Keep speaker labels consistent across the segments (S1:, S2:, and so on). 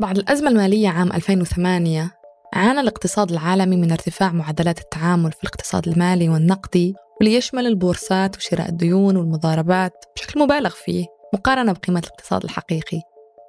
S1: بعد الأزمة المالية عام 2008 عانى الاقتصاد العالمي من ارتفاع معدلات التعامل في الاقتصاد المالي والنقدي واللي يشمل البورصات وشراء الديون والمضاربات بشكل مبالغ فيه مقارنة بقيمة الاقتصاد الحقيقي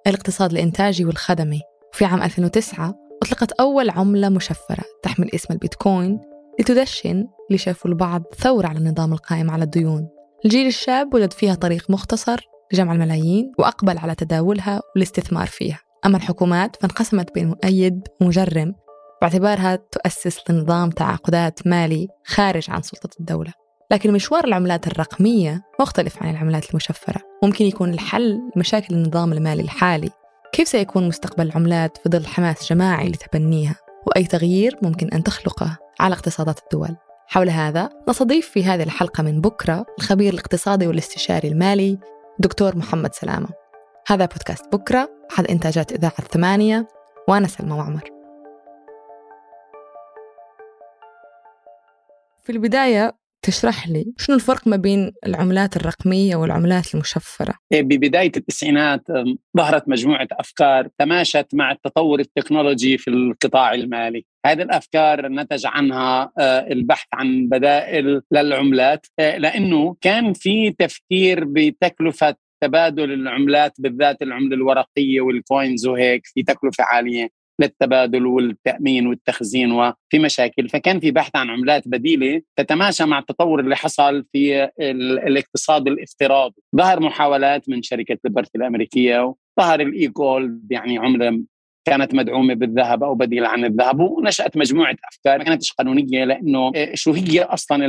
S1: الاقتصاد الإنتاجي والخدمي. وفي عام 2009 أطلقت أول عملة مشفرة تحمل اسم البيتكوين لتدشن اللي شافوا البعض ثورة على النظام القائم على الديون. الجيل الشاب وجد فيها طريق مختصر لجمع الملايين وأقبل على تداولها والاستثمار فيها. أما الحكومات فانقسمت بين مؤيد ومجرم باعتبارها تؤسس لنظام تعاقدات مالي خارج عن سلطة الدولة. لكن مشوار العملات الرقمية مختلف عن العملات المشفرة. ممكن يكون الحل لمشاكل النظام المالي الحالي. كيف سيكون مستقبل العملات في ظل حماس جماعي لتبنيها؟ وأي تغيير ممكن أن تخلقه على اقتصادات الدول؟ حول هذا نستضيف في هذه الحلقة من بكرة الخبير الاقتصادي والاستشاري المالي دكتور محمد سلامة. هذا بودكاست بكرة أحد إنتاجات إذاعة الثمانية وأنا سلمى وعمر في البداية تشرح لي شنو الفرق ما بين العملات الرقمية والعملات المشفرة؟
S2: إيه، ببداية التسعينات ظهرت مجموعة أفكار تماشت مع التطور التكنولوجي في القطاع المالي هذه الأفكار نتج عنها البحث عن بدائل للعملات لأنه كان في تفكير بتكلفة تبادل العملات بالذات العملة الورقية وال coins وهيك في تكلفة عالية للتبادل والتأمين والتخزين وفي مشاكل. فكان في بحث عن عملات بديلة تتماشى مع التطور اللي حصل في الاقتصاد الافتراضي. ظهر محاولات من شركة ليبرتي الأمريكية ظهر ال e-gold يعني عملة كانت مدعومة بالذهب أو بديلة عن الذهب ونشأت مجموعة أفكار ما كانتش قانونية لأنه شو هي أصلا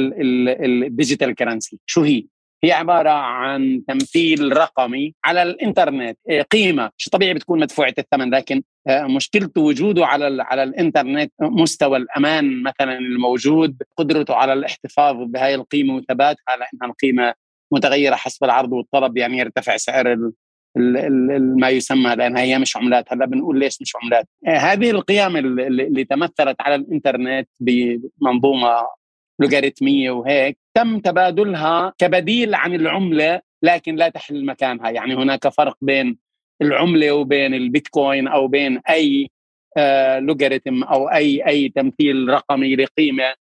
S2: ال digital currency شو هي؟ هي عبارة عن تمثيل رقمي على الإنترنت. إيه، قيمة. مش طبيعي بتكون مدفوعة الثمن لكن آه، مشكلة وجوده على على الإنترنت مستوى الأمان مثلا الموجود قدرته على الاحتفاظ بهاي القيمة وثباتها لأنها القيمة متغيرة حسب العرض والطلب يعني يرتفع سعر ما يسمى لأنها هي مش عملات. هلا بنقول ليش مش عملات؟ آه، هذه القيم اللي تمثلت على الإنترنت بمنظومة لوغاريتمية وهيك تم تبادلها كبديل عن العملة لكن لا تحل مكانها. يعني هناك فرق بين العملة وبين البيتكوين أو بين أي لوغاريتم آه، أو أي أي تمثيل رقمي لقيمة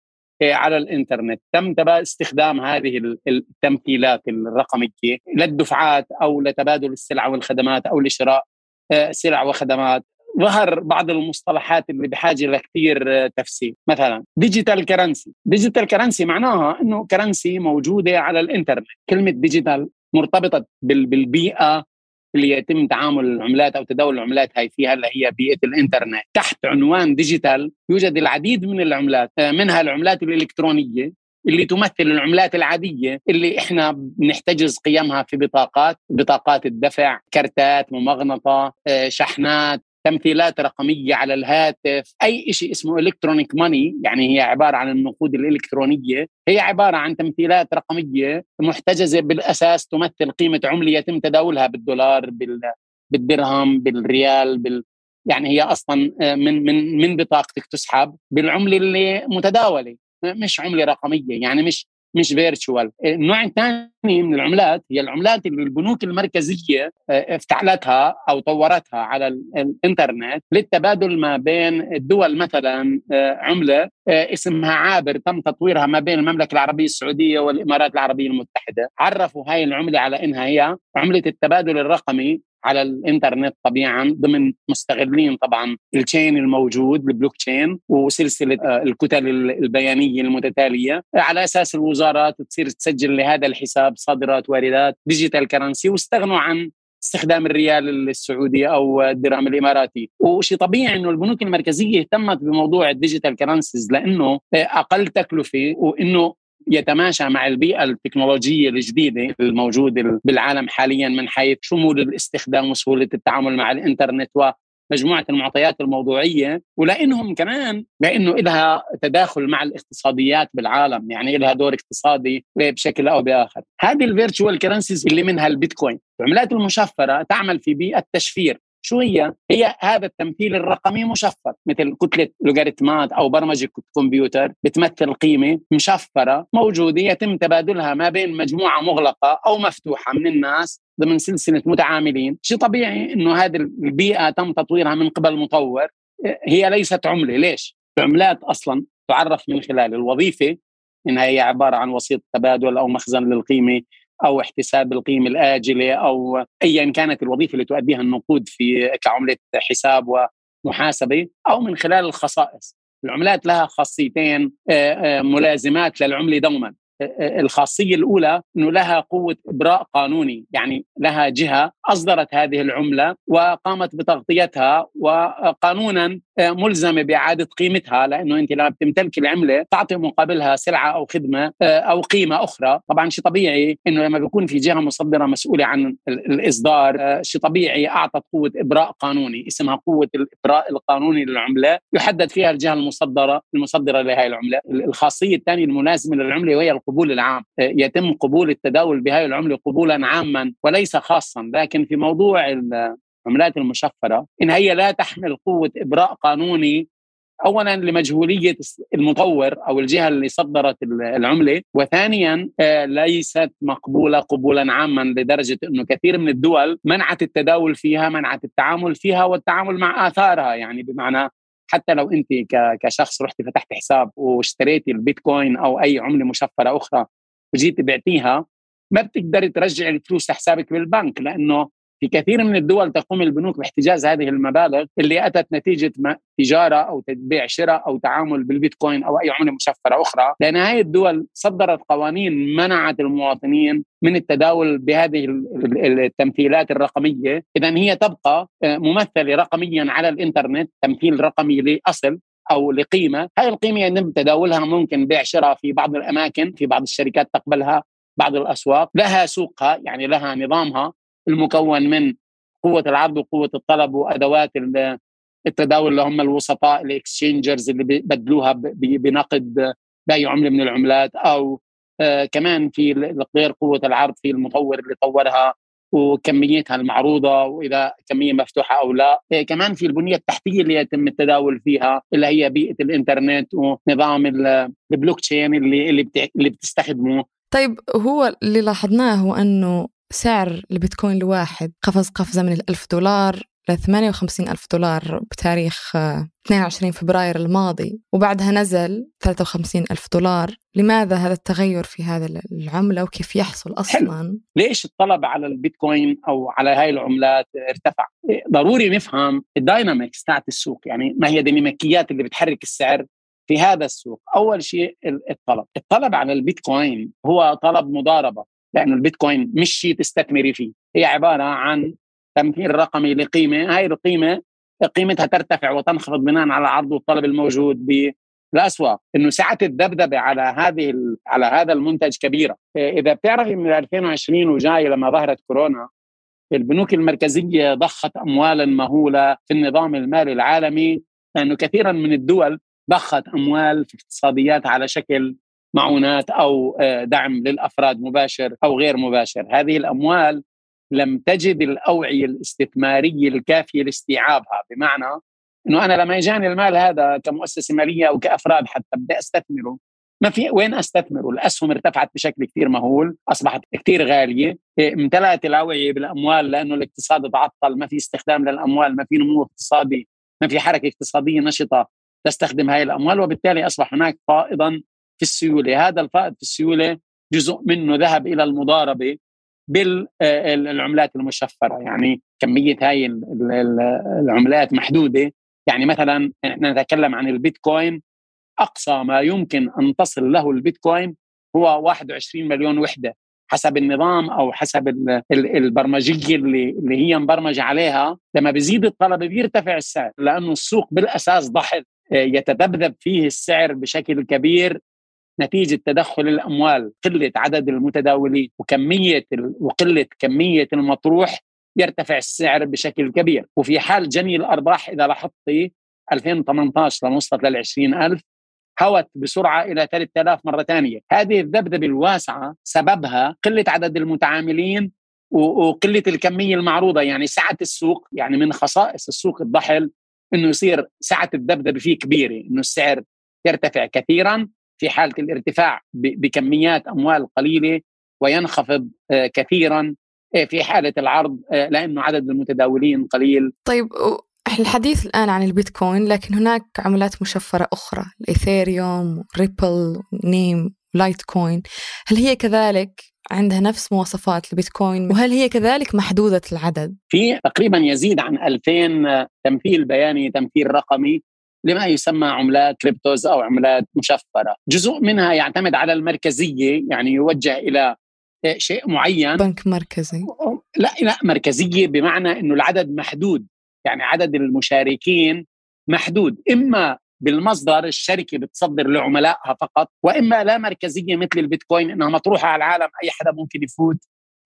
S2: آه، على الإنترنت. تم استخدام هذه التمثيلات الرقمية للدفعات أو لتبادل السلع والخدمات أو لشراء آه، سلع وخدمات. ظهر بعض المصطلحات اللي بحاجة لكثير تفسير. مثلا digital currency digital currency معناها إنه currency موجودة على الإنترنت. كلمة digital مرتبطة بالبيئة اللي يتم تعامل العملات أو تداول العملات هاي فيها اللي هي بيئة الإنترنت. تحت عنوان digital يوجد العديد من العملات منها العملات الإلكترونية اللي تمثل العملات العادية اللي إحنا بنحتجز قيمها في بطاقات بطاقات الدفع كرتات ممغنطة آه، شحنات تمثيلات رقمية على الهاتف أي شيء اسمه electronic money يعني هي عبارة عن النقود الإلكترونية هي عبارة عن تمثيلات رقمية محتجزة بالأساس تمثل قيمة عملة يتم تداولها بالدولار بالدرهم بالريال بال يعني هي أصلا آه، من من من بطاقتك تسحب بالعملة اللي متداولة مش عملة رقمية يعني مش مش virtual النوع الثاني من العملات هي العملات اللي البنوك المركزية آه، افتعلتها أو طورتها على الإنترنت للتبادل ما بين الدول مثلا آه، عملة اسمها عابر. تم تطويرها ما بين المملكة العربية السعودية والإمارات العربية المتحدة. عرفوا هاي العملة على إنها هي عملة التبادل الرقمي على الإنترنت طبعا ضمن مستغلين طبعا ال chain الموجود البلوك تشين وسلسلة آه، الكتل البيانية المتتالية. على أساس الوزارات تصير تسجل لهذا الحساب صادرات واردات digital currency واستغنوا عن استخدام الريال السعودي أو الدرهم الإماراتي. وشيء طبيعي إنه البنوك المركزية اهتمت بموضوع ال digital currencies لأنه أقل تكلفة وإنه يتماشى مع البيئة التكنولوجية الجديدة الموجودة بالعالم حاليا من حيث شمول الاستخدام وسهولة التعامل مع الإنترنت ومجموعة المعطيات الموضوعية ولأنهم كمان لأنه لها تداخل مع الاقتصاديات بالعالم يعني لها دور اقتصادي بشكل أو بآخر. هذه ال virtual currencies اللي منها البيتكوين. العملات المشفرة تعمل في بيئة تشفير. شو هي؟ هي هذا التمثيل الرقمي مشفر مثل كتلة لوغاريتمات أو برمجة كمبيوتر بتمثل قيمة مشفرة موجودة يتم تبادلها ما بين مجموعة مغلقة أو مفتوحة من الناس ضمن سلسلة متعاملين، شيء طبيعي إنه هذه البيئة تم تطويرها من قبل مطور هي ليست عملة، ليش؟ العملات أصلا تعرف من خلال الوظيفة إنها هي عبارة عن وسيط تبادل أو مخزن للقيمة أو احتساب القيمه الآجلة أو ايا كانت الوظيفة اللي تؤديها النقود في كعملة حساب ومحاسبة أو من خلال الخصائص. العملات لها خاصيتين ملازمات للعملة دوما. الخاصية الأولى إنه لها قوة إبراء قانوني يعني لها جهة أصدرت هذه العملة وقامت بتغطيتها وقانونا ملزمه بإعادة قيمتها لأنه أنت لما بتمتلك العملة تعطي مقابلها سلعة أو خدمة أو قيمة أخرى، طبعا شيء طبيعي إنه لما بيكون في جهة مصدرة مسؤولة عن الإصدار شيء طبيعي أعطت قوة إبراء قانوني اسمها قوة الإبراء القانوني للعملة. يحدد فيها الجهة المصدرة المصدرة لهذه العملة، الخاصية الثانية الملازمة للعملة وهي القبول العام، يتم قبول التداول بهذه العملة قبولا عاما وليس خاصا، لكن في موضوع العملات المشفرة إن هي لا تحمل قوة إبراء قانوني اولا لمجهولية المطور أو الجهة اللي صدرت العملة وثانيا ليست مقبولة قبولا عاما لدرجة إنه كثير من الدول منعت التداول فيها منعت التعامل فيها والتعامل مع آثارها يعني بمعنى حتى لو انت كشخص رحتي فتحت حساب واشتريتي البيتكوين أو أي عملة مشفرة أخرى وجيتي بعتيها ما بتقدري ترجعي الفلوس لحسابك بالبنك لأنه في كثير من الدول تقوم البنوك باحتجاز هذه المبالغ اللي أتت نتيجة تجارة أو بيع شراء أو تعامل بالبيتكوين أو أي عملة مشفره أخرى، لأن هذه الدول صدرت قوانين منعت المواطنين من التداول بهذه التمثيلات الرقمية، اذا هي تبقى آه، ممثلة رقميا على الإنترنت، تمثيل رقمي لأصل أو لقيمة، هذه القيمة يتم تداولها ممكن بيع شراء في بعض الأماكن، في بعض الشركات تقبلها بعض الأسواق، لها سوقها يعني لها نظامها. المكون من قوة العرض وقوة الطلب وأدوات التداول اللي هم الوسطاء الاكسشينجرز اللي بيبدلوها بنقد بأي عملة من العملات أو آه كمان في غير قوة العرض في المطور اللي طورها وكميتها المعروضة وإذا كمية مفتوحة أو لا. آه كمان في البنية التحتية اللي يتم التداول فيها اللي هي بيئة الإنترنت ونظام البلوك تشين اللي, اللي بتستخدمه.
S1: طيب هو اللي لاحظناه هو أنه سعر البيتكوين الواحد قفز قفزة من الألف دولار ل 58 ألف دولار بتاريخ 22 فبراير الماضي وبعدها نزل 53 ألف دولار. لماذا هذا التغير في هذا العملة وكيف يحصل أصلا؟ حلو.
S2: ليش الطلب على البيتكوين أو على هاي العملات ارتفع؟ ضروري نفهم ال dynamics تاعت السوق يعني ما هي الديناميكيات اللي بتحرك السعر في هذا السوق. أول شيء الطلب. الطلب على البيتكوين هو طلب مضاربة. لأنه البيتكوين مش شيء تستثمري فيه. هي عبارة عن تمثيل رقمي لقيمة هاي القيمة قيمتها ترتفع وتنخفض بناء على العرض والطلب الموجود بالاسواق إنه سعه الذبذبه على هذه على هذا المنتج كبيرة. إذا بتعرفي من 2020 وجاي لما ظهرت كورونا البنوك المركزية ضخت اموالا مهولة في النظام المالي العالمي لأنه كثيرا من الدول ضخت أموال في اقتصاديات على شكل معونات أو آه، دعم للأفراد مباشر أو غير مباشر، هذه الأموال لم تجد الأوعية الاستثمارية الكافية لاستيعابها، بمعنى إنه أنا لما اجاني المال هذا كمؤسسة مالية أو كأفراد حتى بدي أستثمره ما في وين أستثمره؟ الأسهم ارتفعت بشكل كثير مهول، أصبحت كثير غالية، إيه، امتلأت الأوعية بالأموال لأنه الاقتصاد تعطل، ما في استخدام للأموال، ما في نمو اقتصادي، ما في حركة اقتصادية نشطة تستخدم هاي الأموال وبالتالي أصبح هناك فائضا في السيولة. هذا الفائض في السيولة جزء منه ذهب إلى المضاربة بالعملات المشفرة. يعني كمية هاي العملات محدودة. يعني مثلا نتكلم عن البيتكوين. أقصى ما يمكن أن تصل له البيتكوين هو 21 مليون وحدة. حسب النظام أو حسب البرمجية اللي اللي هي مبرمجة عليها لما بيزيد الطلب بيرتفع السعر لأنه السوق بالأساس ضحل يتذبذب فيه السعر بشكل كبير. نتيجة تدخل الأموال قلة عدد المتداولين وكمية وقلة كمية المطروح يرتفع السعر بشكل كبير. وفي حال جني الأرباح إذا لاحظتي 2018 لما وصلت لل 20000 هوت بسرعة إلى 3000 مرة ثانية، هذه الذبذبة الواسعة سببها قلة عدد المتعاملين وقلة الكمية المعروضة. يعني سعة السوق يعني من خصائص السوق الضحل إنه يصير سعة الذبذبة فيه كبيرة إنه السعر يرتفع كثيرا. في حالة الارتفاع بكميات أموال قليلة وينخفض آه، كثيرا آه، في حالة العرض آه، لأنه عدد المتداولين قليل.
S1: طيب الحديث الآن عن البيتكوين لكن هناك عملات مشفرة أخرى الإيثيريوم ريبل نيم لايتكوين هل هي كذلك عندها نفس مواصفات البيتكوين؟ وهل هي كذلك محدودة العدد؟
S2: في تقريبا يزيد عن 2000 تمثيل بياني تمثيل رقمي. لما يسمى عملات كريبتوز أو عملات مشفرة، جزء منها يعتمد على المركزية يعني يوجه إلى شيء معين.
S1: بنك مركزي.
S2: لا لا مركزية بمعنى إنه العدد محدود. يعني عدد المشاركين محدود. إما بالمصدر الشركة بتصدر لعملائها فقط وإما لا مركزية مثل البيتكوين إنها مطروحة على العالم أي حدا ممكن يفوت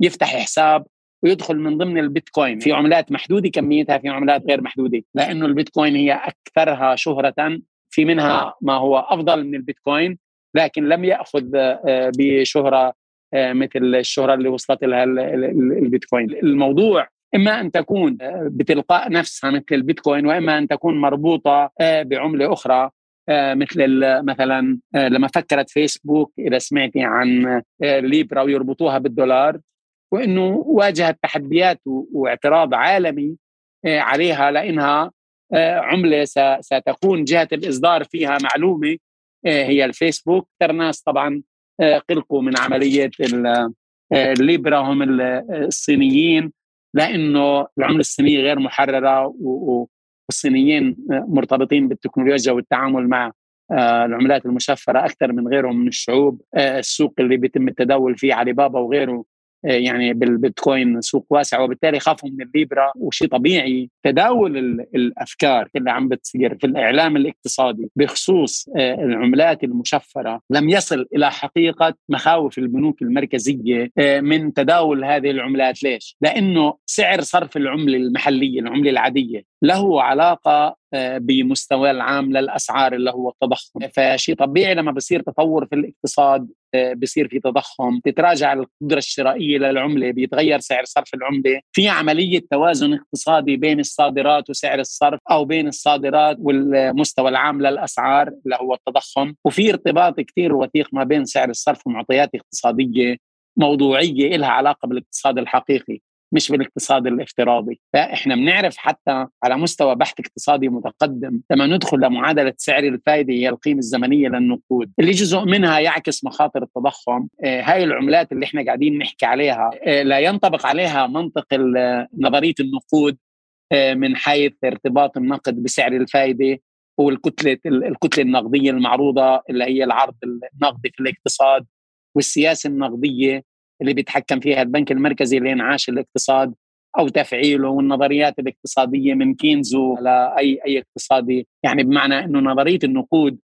S2: يفتح حساب. ويدخل من ضمن البيتكوين. في عملات محدودة كميتها في عملات غير محدودة. لأنه البيتكوين هي أكثرها شهرة في منها ما هو أفضل من البيتكوين لكن لم يأخذ آه، بشهرة آه، مثل الشهرة اللي وصلت لها البيتكوين. الموضوع إما أن تكون آه، بتلقاء نفسها مثل البيتكوين وإما أن تكون مربوطة آه، بعملة أخرى آه، مثل مثلا لما فكرت فيسبوك إذا سمعتي عن ليبرا ويربطوها بالدولار وإنه واجهت تحديات واعتراض عالمي عليها لإنها عملة ستكون جهة الإصدار فيها معلومة هي الفيسبوك. أكثر ناس طبعا قلقوا من عملية الليبرا هم الصينيين لإنه العملة الصينية غير محررة والصينيين مرتبطين بالتكنولوجيا والتعامل مع آه، العملات المشفرة أكثر من غيرهم من الشعوب آه، السوق اللي بيتم التداول فيه علي بابا وغيره. آه، يعني بالبيتكوين سوق واسع وبالتالي خافوا من الليبرا وشيء طبيعي تداول الأفكار اللي عم بتصير في الإعلام الاقتصادي بخصوص آه، العملات المشفرة لم يصل إلى حقيقة مخاوف البنوك المركزية آه، من تداول هذه العملات ليش؟ لأنه سعر صرف العملة المحلية العملة العادية له علاقة بمستوى العام للأسعار اللي هو التضخم. فشيء طبيعي لما بصير تطور في الاقتصاد بصير في تضخم تتراجع القدرة الشرائية للعملة بيتغير سعر صرف العملة. في عملية توازن اقتصادي بين الصادرات وسعر الصرف أو بين الصادرات والمستوى العام للأسعار اللي هو التضخم. وفي ارتباط كثير وثيق ما بين سعر الصرف ومعطيات اقتصادية موضوعية لها علاقة بالاقتصاد الحقيقي. مش بالاقتصاد الافتراضي. فإحنا بنعرف حتى على مستوى بحث اقتصادي متقدم لما ندخل لمعادلة سعر الفائده هي القيمة الزمنية للنقود. اللي جزء منها يعكس مخاطر التضخم. آه هاي العملات اللي إحنا قاعدين نحكي عليها آه لا ينطبق عليها منطق نظرية النقود آه من حيث ارتباط النقد بسعر الفائده والكتلة الكتلة النقدية المعروضة اللي هي العرض النقدي في الاقتصاد والسياسة النقدية. اللي بيتحكم فيها البنك المركزي لإنعاش الاقتصاد أو تفعيله والنظريات الاقتصادية من كينزو لاي أي اقتصادي. يعني بمعنى إنه نظرية النقود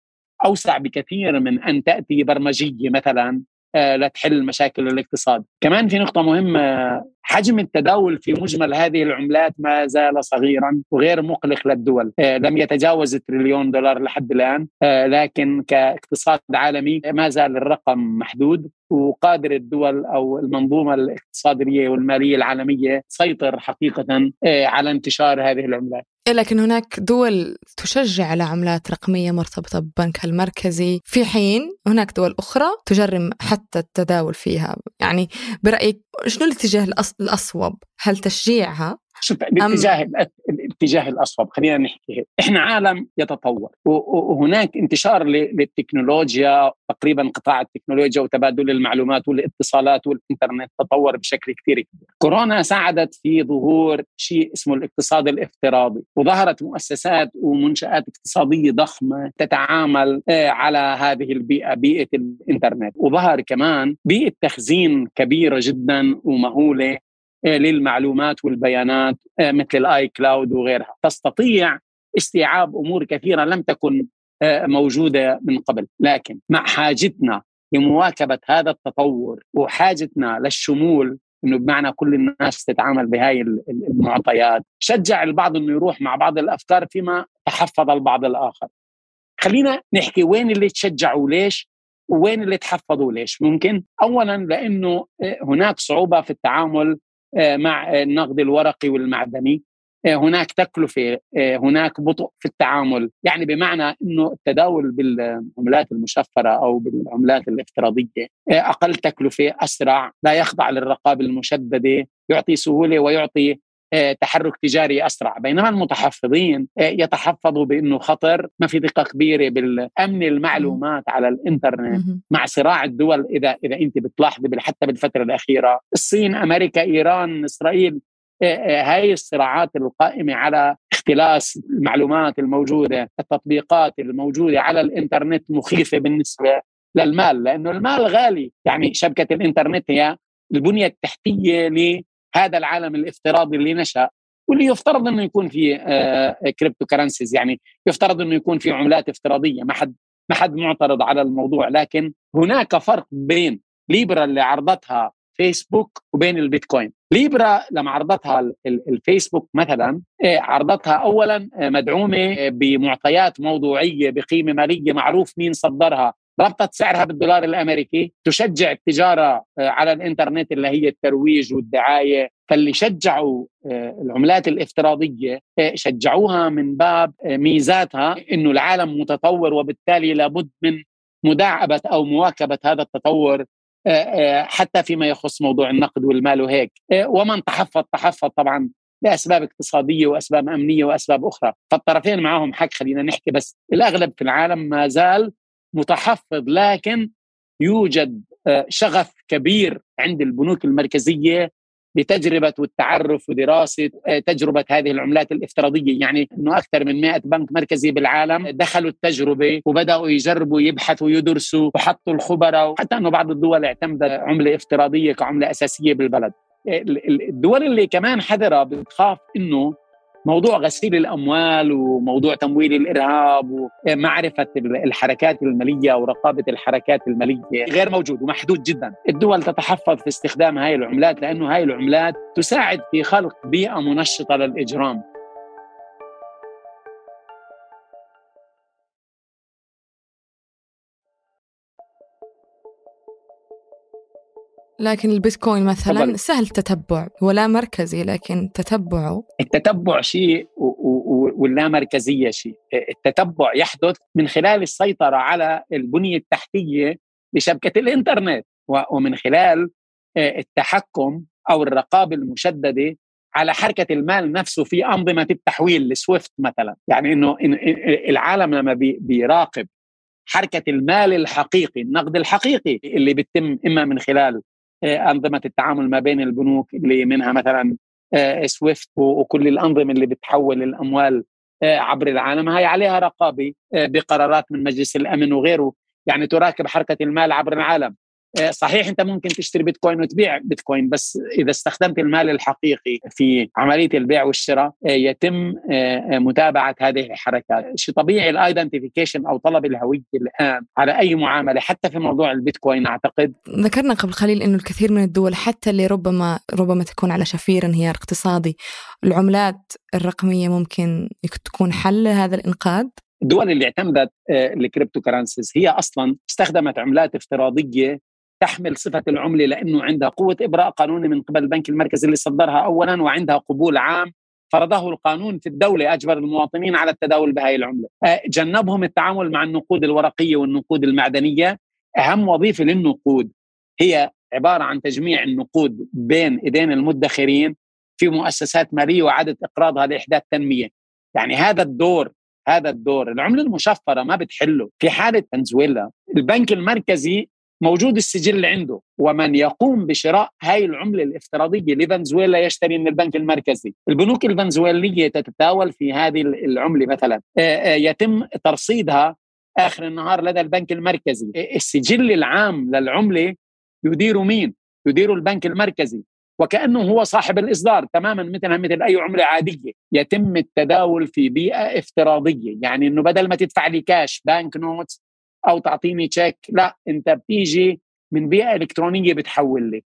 S2: أوسع بكثير من أن تأتي برمجية مثلا آه، لتحل مشاكل الاقتصاد. كمان في نقطة مهمة حجم التداول في مجمل هذه العملات ما زال صغيرا وغير مقلق للدول. آه، لم يتجاوز تريليون دولار لحد الآن. آه، لكن كاقتصاد عالمي ما زال الرقم محدود وقادر الدول أو المنظومة الاقتصادية والمالية العالمية تسيطر حقيقه على انتشار هذه العملات.
S1: لكن هناك دول تشجع على عملات رقمية مرتبطة ببنكها المركزي. في حين هناك دول أخرى تجرم حتى التداول فيها. يعني برأيك شنو الاتجاه الأصوب؟ هل تشجيعها
S2: شوف الاتجاه الاتجاه الاصوب خلينا نحكي إحنا عالم يتطور وهناك انتشار للتكنولوجيا تقريبا قطاع التكنولوجيا وتبادل المعلومات والاتصالات والإنترنت تطور بشكل كثير كبير. كورونا ساعدت في ظهور شيء اسمه الاقتصاد الافتراضي وظهرت مؤسسات ومنشآت اقتصادية ضخمة تتعامل آه، على هذه البيئة بيئة الإنترنت. وظهر كمان بيئة تخزين كبيرة جدا ومهولة آه، للمعلومات والبيانات آه، مثل الآي كلاود وغيرها. تستطيع استيعاب أمور كثيرة لم تكن آه، موجودة من قبل. لكن مع حاجتنا لمواكبة هذا التطور وحاجتنا للشمول إنه بمعنى كل الناس تتعامل بهاي المعطيات شجع البعض إنه يروح مع بعض الأفكار فيما تحفظ البعض الآخر. خلينا نحكي وين اللي تشجعوا ليش وين اللي تحفظوا ليش ممكن؟ اولا لأنه هناك صعوبة في التعامل مع النقد الورقي والمعدني. هناك تكلفة هناك بطء في التعامل. يعني بمعنى إنه التداول بالعملات المشفرة أو بالعملات الافتراضية أقل تكلفة أسرع لا يخضع للرقابة المشددة يعطي سهولة ويعطي تحرك تجاري أسرع. بينما المتحفظين يتحفظوا بأنه خطر ما في ثقة كبيرة بالأمن المعلومات على الإنترنت مع صراع الدول إذا إذا أنت بتلاحظي حتى بالفترة الأخيرة. الصين أمريكا إيران إسرائيل هاي الصراعات القائمة على اختلاس المعلومات الموجودة التطبيقات الموجودة على الإنترنت مخيفة بالنسبة للمال. لأنه المال غالي. يعني شبكة الإنترنت هي البنية التحتية لهذا العالم الافتراضي اللي نشأ واللي يفترض إنه يكون في cryptocurrencies يعني يفترض إنه يكون في عملات افتراضية. ما حد ما حد معترض على الموضوع. لكن هناك فرق بين ليبرا اللي عرضتها فيسبوك وبين البيتكوين. ليبرا لما عرضتها الفيسبوك مثلا إيه، عرضتها اولا إيه، مدعومة إيه، بمعطيات موضوعية بقيمة مالية معروف مين صدرها. ربطت سعرها بالدولار الأمريكي تشجع التجارة على الإنترنت اللي هي الترويج والدعاية. فاللي شجعوا العملات الافتراضية شجعوها من باب ميزاتها إنه العالم متطور وبالتالي لابد من مداعبة أو مواكبة هذا التطور آه، آه، حتى فيما يخص موضوع النقد والمال وهيك. آه، ومن تحفظ تحفظ طبعا لاسباب اقتصادية وأسباب أمنية وأسباب أخرى. فالطرفين معهم حق خلينا نحكي بس الأغلب في العالم ما زال متحفظ لكن يوجد شغف كبير عند البنوك المركزية لتجربة والتعرف ودراسة تجربة هذه العملات الافتراضية. يعني أنه أكثر من 100 بنك مركزي بالعالم دخلوا التجربة وبدأوا يجربوا يبحثوا يدرسوا وحطوا الخبراء وحتى أنه بعض الدول اعتمدت عملة افتراضية كعملة أساسية بالبلد. الدول اللي كمان حذرة بتخاف أنه موضوع غسيل الأموال وموضوع تمويل الإرهاب ومعرفه الحركات المالية ورقابة الحركات المالية غير موجود ومحدود جدا، الدول تتحفظ في استخدام هاي العملات لأنه هاي العملات تساعد في خلق بيئة منشطة للإجرام.
S1: لكن البيتكوين مثلا طبعا. سهل تتبع ولا مركزي لكن تتبعه.
S2: التتبع شيء واللا مركزية شيء. التتبع يحدث من خلال السيطرة على البنية التحتية لشبكة الإنترنت ومن خلال آه، التحكم أو الرقابة المشددة على حركة المال نفسه في أنظمة التحويل السويفت مثلا. يعني أنه العالم لما بيراقب حركة المال الحقيقي النقد الحقيقي اللي بيتم إما من خلال أنظمة التعامل ما بين البنوك اللي منها مثلا سويفت آه، وكل الأنظمة اللي بتحول الأموال آه، عبر العالم. هاي عليها رقابة بقرارات من مجلس الأمن وغيره. يعني تراقب حركة المال عبر العالم. آه، صحيح انت ممكن تشتري بيتكوين وتبيع بيتكوين بس إذا استخدمت المال الحقيقي في عملية البيع والشراء آه، يتم آه، متابعة هذه الحركات، شيء طبيعي ال identification أو طلب الهوية الان على أي معاملة حتى في موضوع البيتكوين أعتقد
S1: ذكرنا قبل قليل إنه الكثير من الدول حتى اللي ربما ربما تكون على شفير انهيار اقتصادي، العملات الرقمية ممكن تكون حل لهذا الإنقاذ؟
S2: الدول اللي اعتمدت ال cryptocurrencies هي أصلا استخدمت عملات افتراضية تحمل صفة العملة لأنه عندها قوة إبراء قانوني من قبل البنك المركزي اللي صدرها أولا وعندها قبول عام فرضه القانون في الدولة أجبر المواطنين على التداول بهذه العملة. آه، جنبهم التعامل مع النقود الورقية والنقود المعدنية. أهم وظيفة للنقود هي عبارة عن تجميع النقود بين إيدين المدخرين في مؤسسات مالية وإعادة إقراضها لإحداث تنمية. يعني هذا الدور هذا الدور العملة المشفرة ما بتحله. في حالة فنزويلا البنك المركزي موجود السجل عنده. ومن يقوم بشراء هاي العملة الافتراضية لفنزويلا يشتري من البنك المركزي. البنوك الفنزويلية تتداول في هذه العملة مثلا. يتم ترصيدها آخر النهار لدى البنك المركزي. السجل العام للعملة يدير مين؟ يدير البنك المركزي. وكأنه هو صاحب الإصدار تماما مثلها مثل أي عملة عادية. يتم التداول في بيئة افتراضية. يعني إنه بدل ما تدفع لي cash banknotes أو تعطيني تشيك لا أنت بتيجي من بيئة إلكترونية بتحول لي.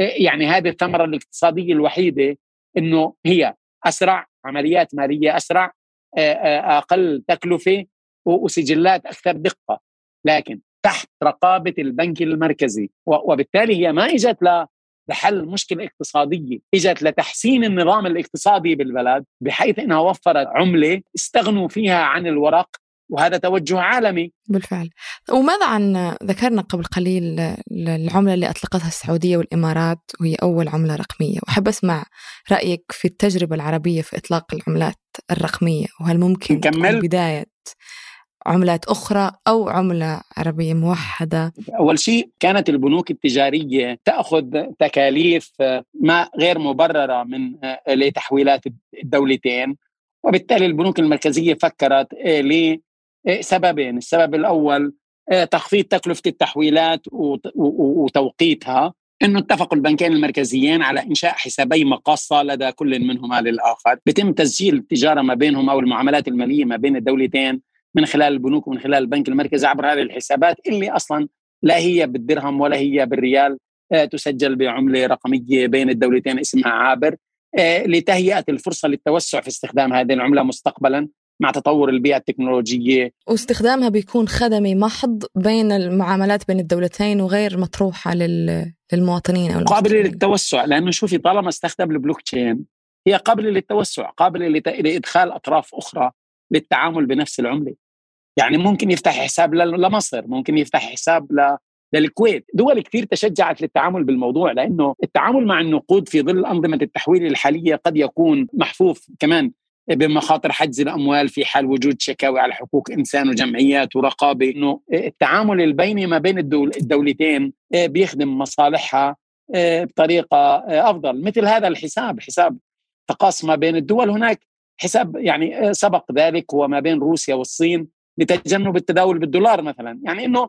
S2: إيه، يعني هذه الثمرة الاقتصادية الوحيدة إنه هي أسرع عمليات مالية أسرع أقل تكلفة وسجلات أكثر دقة لكن تحت رقابة البنك المركزي. وبالتالي هي ما إجت لحل مشكلة اقتصادية إجت لتحسين النظام الاقتصادي بالبلد بحيث إنها وفرت عملة استغنوا فيها عن الورق وهذا توجه عالمي.
S1: بالفعل. وماذا عن ذكرنا قبل قليل العملة اللي أطلقتها السعودية والإمارات وهي أول عملة رقمية وأحب أسمع رأيك في التجربة العربية في إطلاق العملات الرقمية وهل ممكن نكمل؟ بداية عملات أخرى أو عملة عربية موحدة؟
S2: أول شيء كانت البنوك التجارية تأخذ تكاليف ما غير مبررة من لتحويلات الدولتين وبالتالي البنوك المركزية فكرت لسببين السبب الأول تخفيض تكلفة التحويلات وتوقيتها إنه اتفقوا البنكين المركزيين على إنشاء حسابي مقاصه لدى كل منهما للآخر، بتم تسجيل التجارة ما بينهم أو المعاملات المالية ما بين الدولتين من خلال البنوك ومن خلال البنك المركزي عبر هذه الحسابات اللي أصلا لا هي بالدرهم ولا هي بالريال آه، تسجل بعملة رقمية بين الدولتين اسمها عابر آه، لتهيئة الفرصة للتوسع في استخدام هذه العملة مستقبلا. مع تطور البيئة التكنولوجية.
S1: واستخدامها بيكون خدمي محض بين المعاملات بين الدولتين وغير مطروحة للمواطنين أو
S2: قابلة للتوسع لأنه شوفي طالما استخدم البلوك تشين هي قابلة للتوسع قابلة لإدخال أطراف أخرى للتعامل بنفس العملة. يعني ممكن يفتح حساب لمصر ممكن يفتح حساب ل للكويت. دول كثير تشجعت للتعامل بالموضوع لأنه التعامل مع النقود في ظل أنظمة التحويل الحالية قد يكون محفوف كمان. بمخاطر حجز الأموال في حال وجود شكاوي على حقوق إنسان وجمعيات ورقابة إنه التعامل البيني ما بين الدول الدولتين بيخدم مصالحها بطريقة أفضل. مثل هذا الحساب حساب تقاص ما بين الدول. هناك حساب يعني آه، سبق ذلك هو ما بين روسيا والصين لتجنب التداول بالدولار مثلا. يعني إنه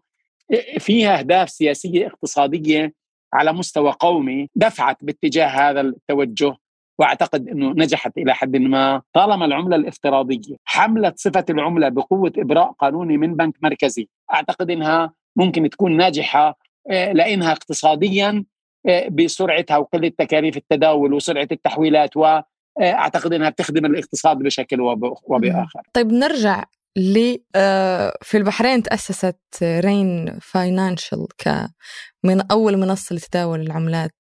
S2: آه، فيها أهداف سياسية اقتصادية على مستوى قومي دفعت باتجاه هذا التوجه وأعتقد إنه نجحت إلى حد ما طالما العملة الافتراضية حملت صفة العملة بقوة إبراء قانوني من بنك مركزي أعتقد إنها ممكن تكون ناجحة آه، لأنها اقتصاديا بسرعتها وقلة تكاليف التداول وسرعة التحويلات و أعتقد إنها بتخدم الاقتصاد بشكل وبآخر.
S1: طيب نرجع ل آه، في البحرين تأسست رين فاينانشال من أول منصة لتداول العملات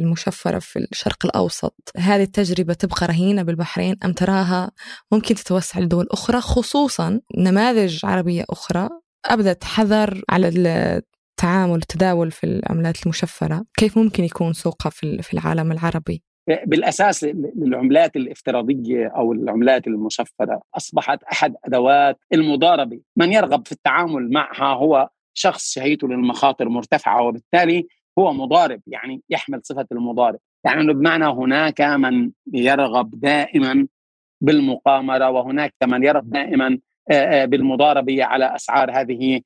S1: المشفرة في الشرق الأوسط، هذه التجربة تبقى رهينة بالبحرين أم تراها ممكن تتوسع لدول أخرى خصوصا نماذج عربية أخرى أبدت حذر على التعامل التداول في العملات المشفرة، كيف ممكن يكون سوقها في العالم العربي؟
S2: بالأساس العملات الافتراضية أو العملات المشفرة أصبحت أحد أدوات المضاربة، من يرغب في التعامل معها هو شخص شهيته للمخاطر مرتفعة وبالتالي هو مضارب يعني يحمل صفة المضارب، يعني بمعنى هناك من يرغب دائما بالمقامرة وهناك من يرغب دائما بالمضاربة على أسعار هذه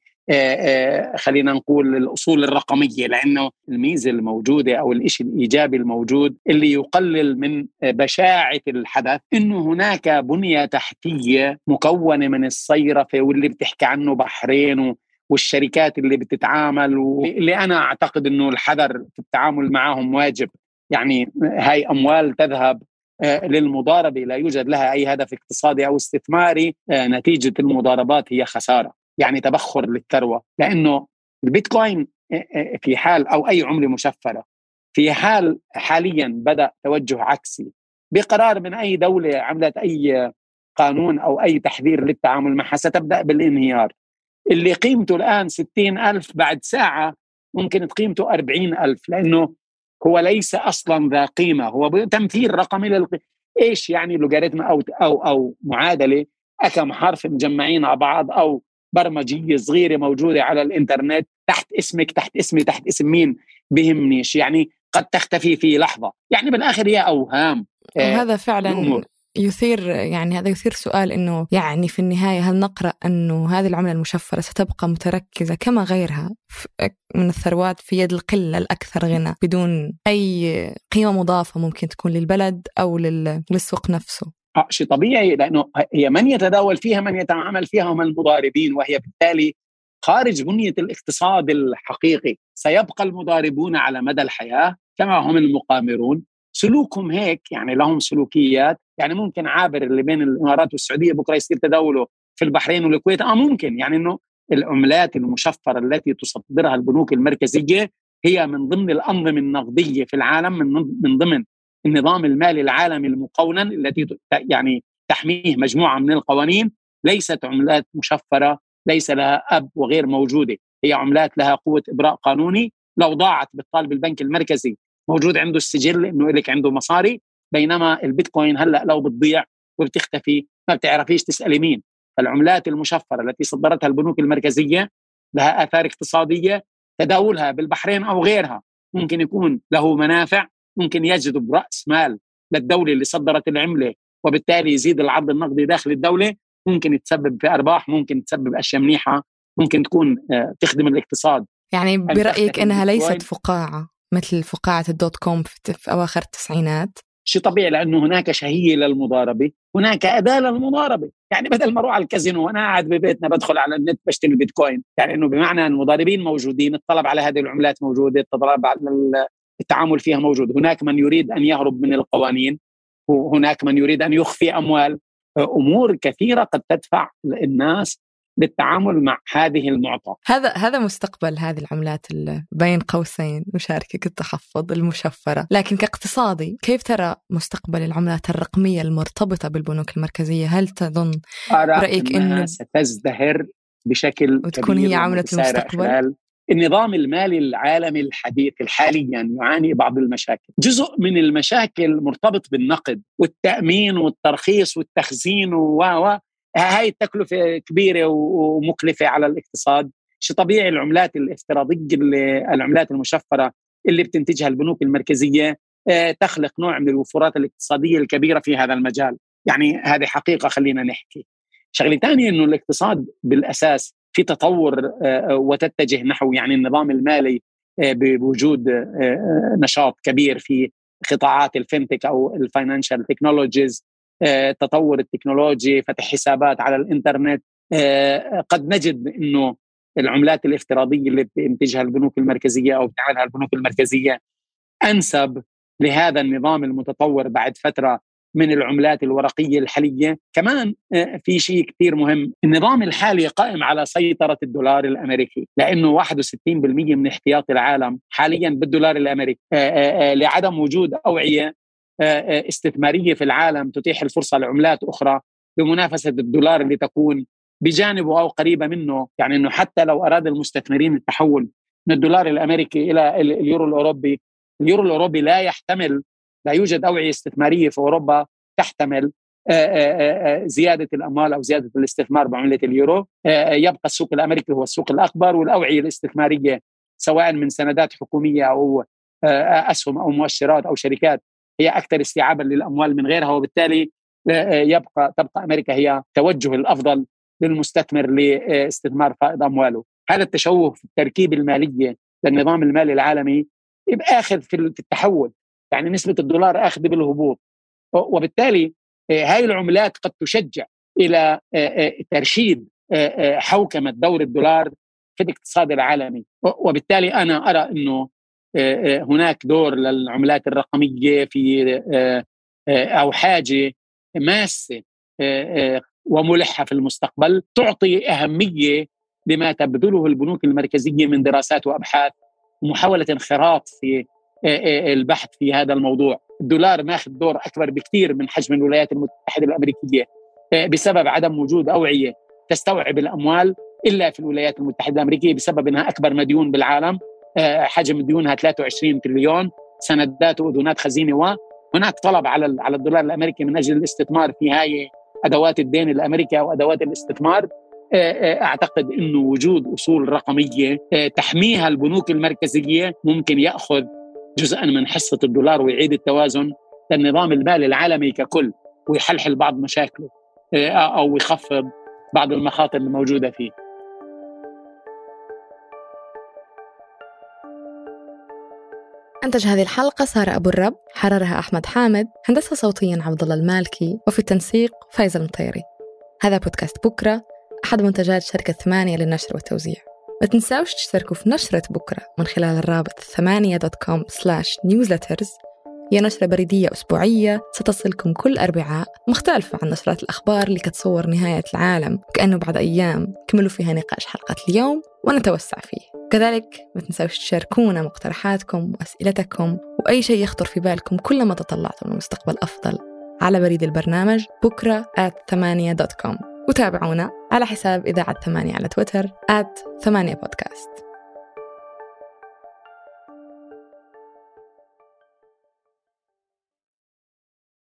S2: خلينا نقول الأصول الرقمية لأنه الميزة الموجودة أو الشيء الإيجابي الموجود اللي يقلل من بشاعة الحدث إنه هناك بنية تحتية مكونة من الصيرفة واللي بتحكي عنه بحرين والشركات اللي بتتعامل واللي أنا أعتقد إنه الحذر في التعامل معهم واجب. يعني هاي أموال تذهب آه، للمضاربة لا يوجد لها أي هدف اقتصادي أو استثماري نتيجة المضاربات هي خسارة. يعني تبخر للثروة. لأنه البيتكوين في حال أو أي عملة مشفرة في حال حاليا بدأ توجه عكسي. بقرار من أي دولة عملت أي قانون أو أي تحذير للتعامل معها ستبدأ بالانهيار. اللي قيمته الآن ستين ألف بعد ساعة ممكن قيمته أربعين ألف لأنه هو ليس أصلا ذا قيمة هو تمثيل رقمي للقيمه إيش يعني لوغاريتم أو أو أو معادلة؟ كم حرف مجمعين على بعض أو برمجية صغيرة موجودة على الإنترنت تحت اسمك تحت اسمي تحت اسم مين بهمنيش. يعني قد تختفي في لحظة. يعني بالآخر هي أوهام
S1: وهذا فعلا الأمور. يثير يعني هذا يثير سؤال إنه يعني في النهاية هل نقرأ إنه هذه العملة المشفرة ستبقى متركزة كما غيرها من الثروات في يد القلة الأكثر غنى بدون أي قيمة مضافة ممكن تكون للبلد أو للسوق نفسه؟
S2: آه شيء طبيعي لأنه هي من يتداول فيها من يتعامل فيها هم المضاربين وهي بالتالي خارج بنية الاقتصاد الحقيقي. سيبقى المضاربون على مدى الحياة كما هم المقامرون. سلوكهم هيك يعني لهم سلوكيات. يعني ممكن عابر اللي بين الإمارات والسعودية بكرة يصير تداوله في البحرين والكويت. آه ممكن. يعني إنه العملات المشفرة التي تصدرها البنوك المركزية هي من ضمن الأنظمة النقدية في العالم من من ضمن النظام المالي العالمي المقونن التي يعني تحميه مجموعة من القوانين ليست عملات مشفرة ليس لها أب وغير موجودة. هي عملات لها قوة إبراء قانوني. لو ضاعت بالطالب البنك المركزي موجود عنده السجل إنه لك عنده مصاري بينما البيتكوين هلأ لو بتضيع وبتختفي ما بتعرفيش تسألي مين. فالعملات المشفرة التي صدرتها البنوك المركزية لها آثار اقتصادية تداولها بالبحرين أو غيرها. ممكن يكون له منافع ممكن يجذب راس مال للدوله اللي صدرت العملة وبالتالي يزيد العرض النقدي داخل الدولة. ممكن يتسبب في أرباح ممكن تسبب أشياء منيحة ممكن تكون آه، تخدم الاقتصاد.
S1: يعني برأيك إنها ليست فقاعة مثل فقاعة الدوت كوم في أواخر التسعينات؟
S2: شيء طبيعي لأنه هناك شهية للمضاربة، هناك أداة للمضاربة، يعني بدل ما أروح على الكازينو وأنا قاعد ببيتنا بدخل على النت بشتري البيتكوين، يعني إنه بمعنى المضاربين موجودين، الطلب على هذه العملات موجودة، الطلب على التعامل فيها موجود، هناك من يريد أن يهرب من القوانين، وهناك من يريد أن يخفي أموال، أمور كثيرة قد تدفع الناس للتعامل مع هذه المعطى.
S1: هذا هذا مستقبل هذه العملات بين قوسين مشاركة التحفظ المشفرة. لكن كاقتصادي كيف ترى مستقبل العملات الرقمية المرتبطة بالبنوك المركزية؟ هل تظن
S2: رأيك أنه ستزدهر بشكل
S1: وتكون هي عملة المستقبل؟
S2: النظام المالي العالمي الحديث حاليا يعاني بعض المشاكل. جزء من المشاكل مرتبط بالنقد والتأمين والترخيص والتخزين و هاي التكلفة كبيرة ومكلفة على الاقتصاد. شيء طبيعي العملات الافتراضية اللي العملات المشفرة اللي بتنتجها البنوك المركزية آه، تخلق نوع من الوفرات الاقتصادية الكبيرة في هذا المجال. يعني هذه حقيقة خلينا نحكي. شغلة ثانية إنه الاقتصاد بالأساس في تطور آه، وتتجه نحو يعني النظام المالي آه، بوجود نشاط كبير في قطاعات ال fintech أو ال financial technologies التطور آه، التكنولوجي فتح حسابات على الإنترنت آه، قد نجد إنه العملات الافتراضية اللي بتنتجها البنوك المركزية أو بتعملها البنوك المركزية أنسب لهذا النظام المتطور بعد فترة من العملات الورقية الحاليه، كمان آه، في شيء كثير مهم، النظام الحالي قائم على سيطرة الدولار الأمريكي، لأنه 61% من احتياط العالم حاليا بالدولار الأمريكي، لعدم وجود أوعية آه، آه، استثمارية في العالم تتيح الفرصة لعملات أخرى بمنافسة الدولار اللي تكون بجانبه أو قريبة منه. يعني إنه حتى لو أراد المستثمرين التحول من الدولار الأمريكي إلى اليورو الأوروبي اليورو الأوروبي لا يحتمل لا يوجد أوعية استثمارية في أوروبا تحتمل زيادة الأموال أو زيادة الاستثمار بعملة اليورو. يبقى السوق الأمريكي هو السوق الأكبر والأوعية الاستثمارية سواء من سندات حكومية أو أسهم أو مؤشرات أو شركات هي أكثر استيعابا للأموال من غيرها وبالتالي يبقى تبقى أمريكا هي التوجه الأفضل للمستثمر لاستثمار فائض أمواله. هذا التشوه في التركيب المالية للنظام المالي العالمي اخذ في التحول. يعني نسبة الدولار أخذ بالهبوط. وبالتالي آه، هاي العملات قد تشجع إلى ترشيد حوكمة دور الدولار في الاقتصاد العالمي. وبالتالي أنا أرى إنه آه، آه، هناك دور للعملات الرقمية في آه، أو حاجة ماسة وملحة في المستقبل تعطي أهمية لما تبذله البنوك المركزية من دراسات وأبحاث ومحاوله انخراط في البحث في هذا الموضوع. الدولار ماخذ دور أكبر بكثير من حجم الولايات المتحدة الأمريكية. بسبب عدم وجود أوعية تستوعب الأموال إلا في الولايات المتحدة الأمريكية بسبب إنها أكبر مديون بالعالم. حجم ديونها 23 تريليون سندات واذونات خزينة وهناك طلب على على الدولار الأمريكي من أجل الاستثمار في هاي أدوات الدين الأمريكي أو أدوات الاستثمار. أعتقد إنه وجود أصول رقمية. تحميها البنوك المركزية ممكن يأخذ جزءا من حصة الدولار ويعيد التوازن للنظام المالي العالمي ككل ويحلحل بعض مشاكله أو يخفض بعض المخاطر الموجودة فيه.
S1: أنتج هذه الحلقة سارة أبو الرب حررها أحمد حامد هندسة صوتيا عبد الله المالكي وفي التنسيق فايز المطيري. هذا بودكاست بكرة أحد منتجات شركة ثمانية للنشر والتوزيع. ما تنساوش تشتركوا في نشرة بكرة من خلال الرابط ثمانية dot com slash newsletters هي نشرة بريدية أسبوعية ستصلكم كل أربعاء مختلفة عن نشرات الأخبار اللي كتصور نهاية العالم كأنه بعد أيام كملوا فيها نقاش حلقة اليوم ونتوسع فيه. كذلك ما تنساوش تشاركونا مقترحاتكم وأسئلتكم وأي شيء يخطر في بالكم كلما تطلعتم لمستقبل أفضل على بريد البرنامج بكرة at 8.com وتابعونا على حساب إذاعة ثمانية على تويتر at ثمانية بودكاست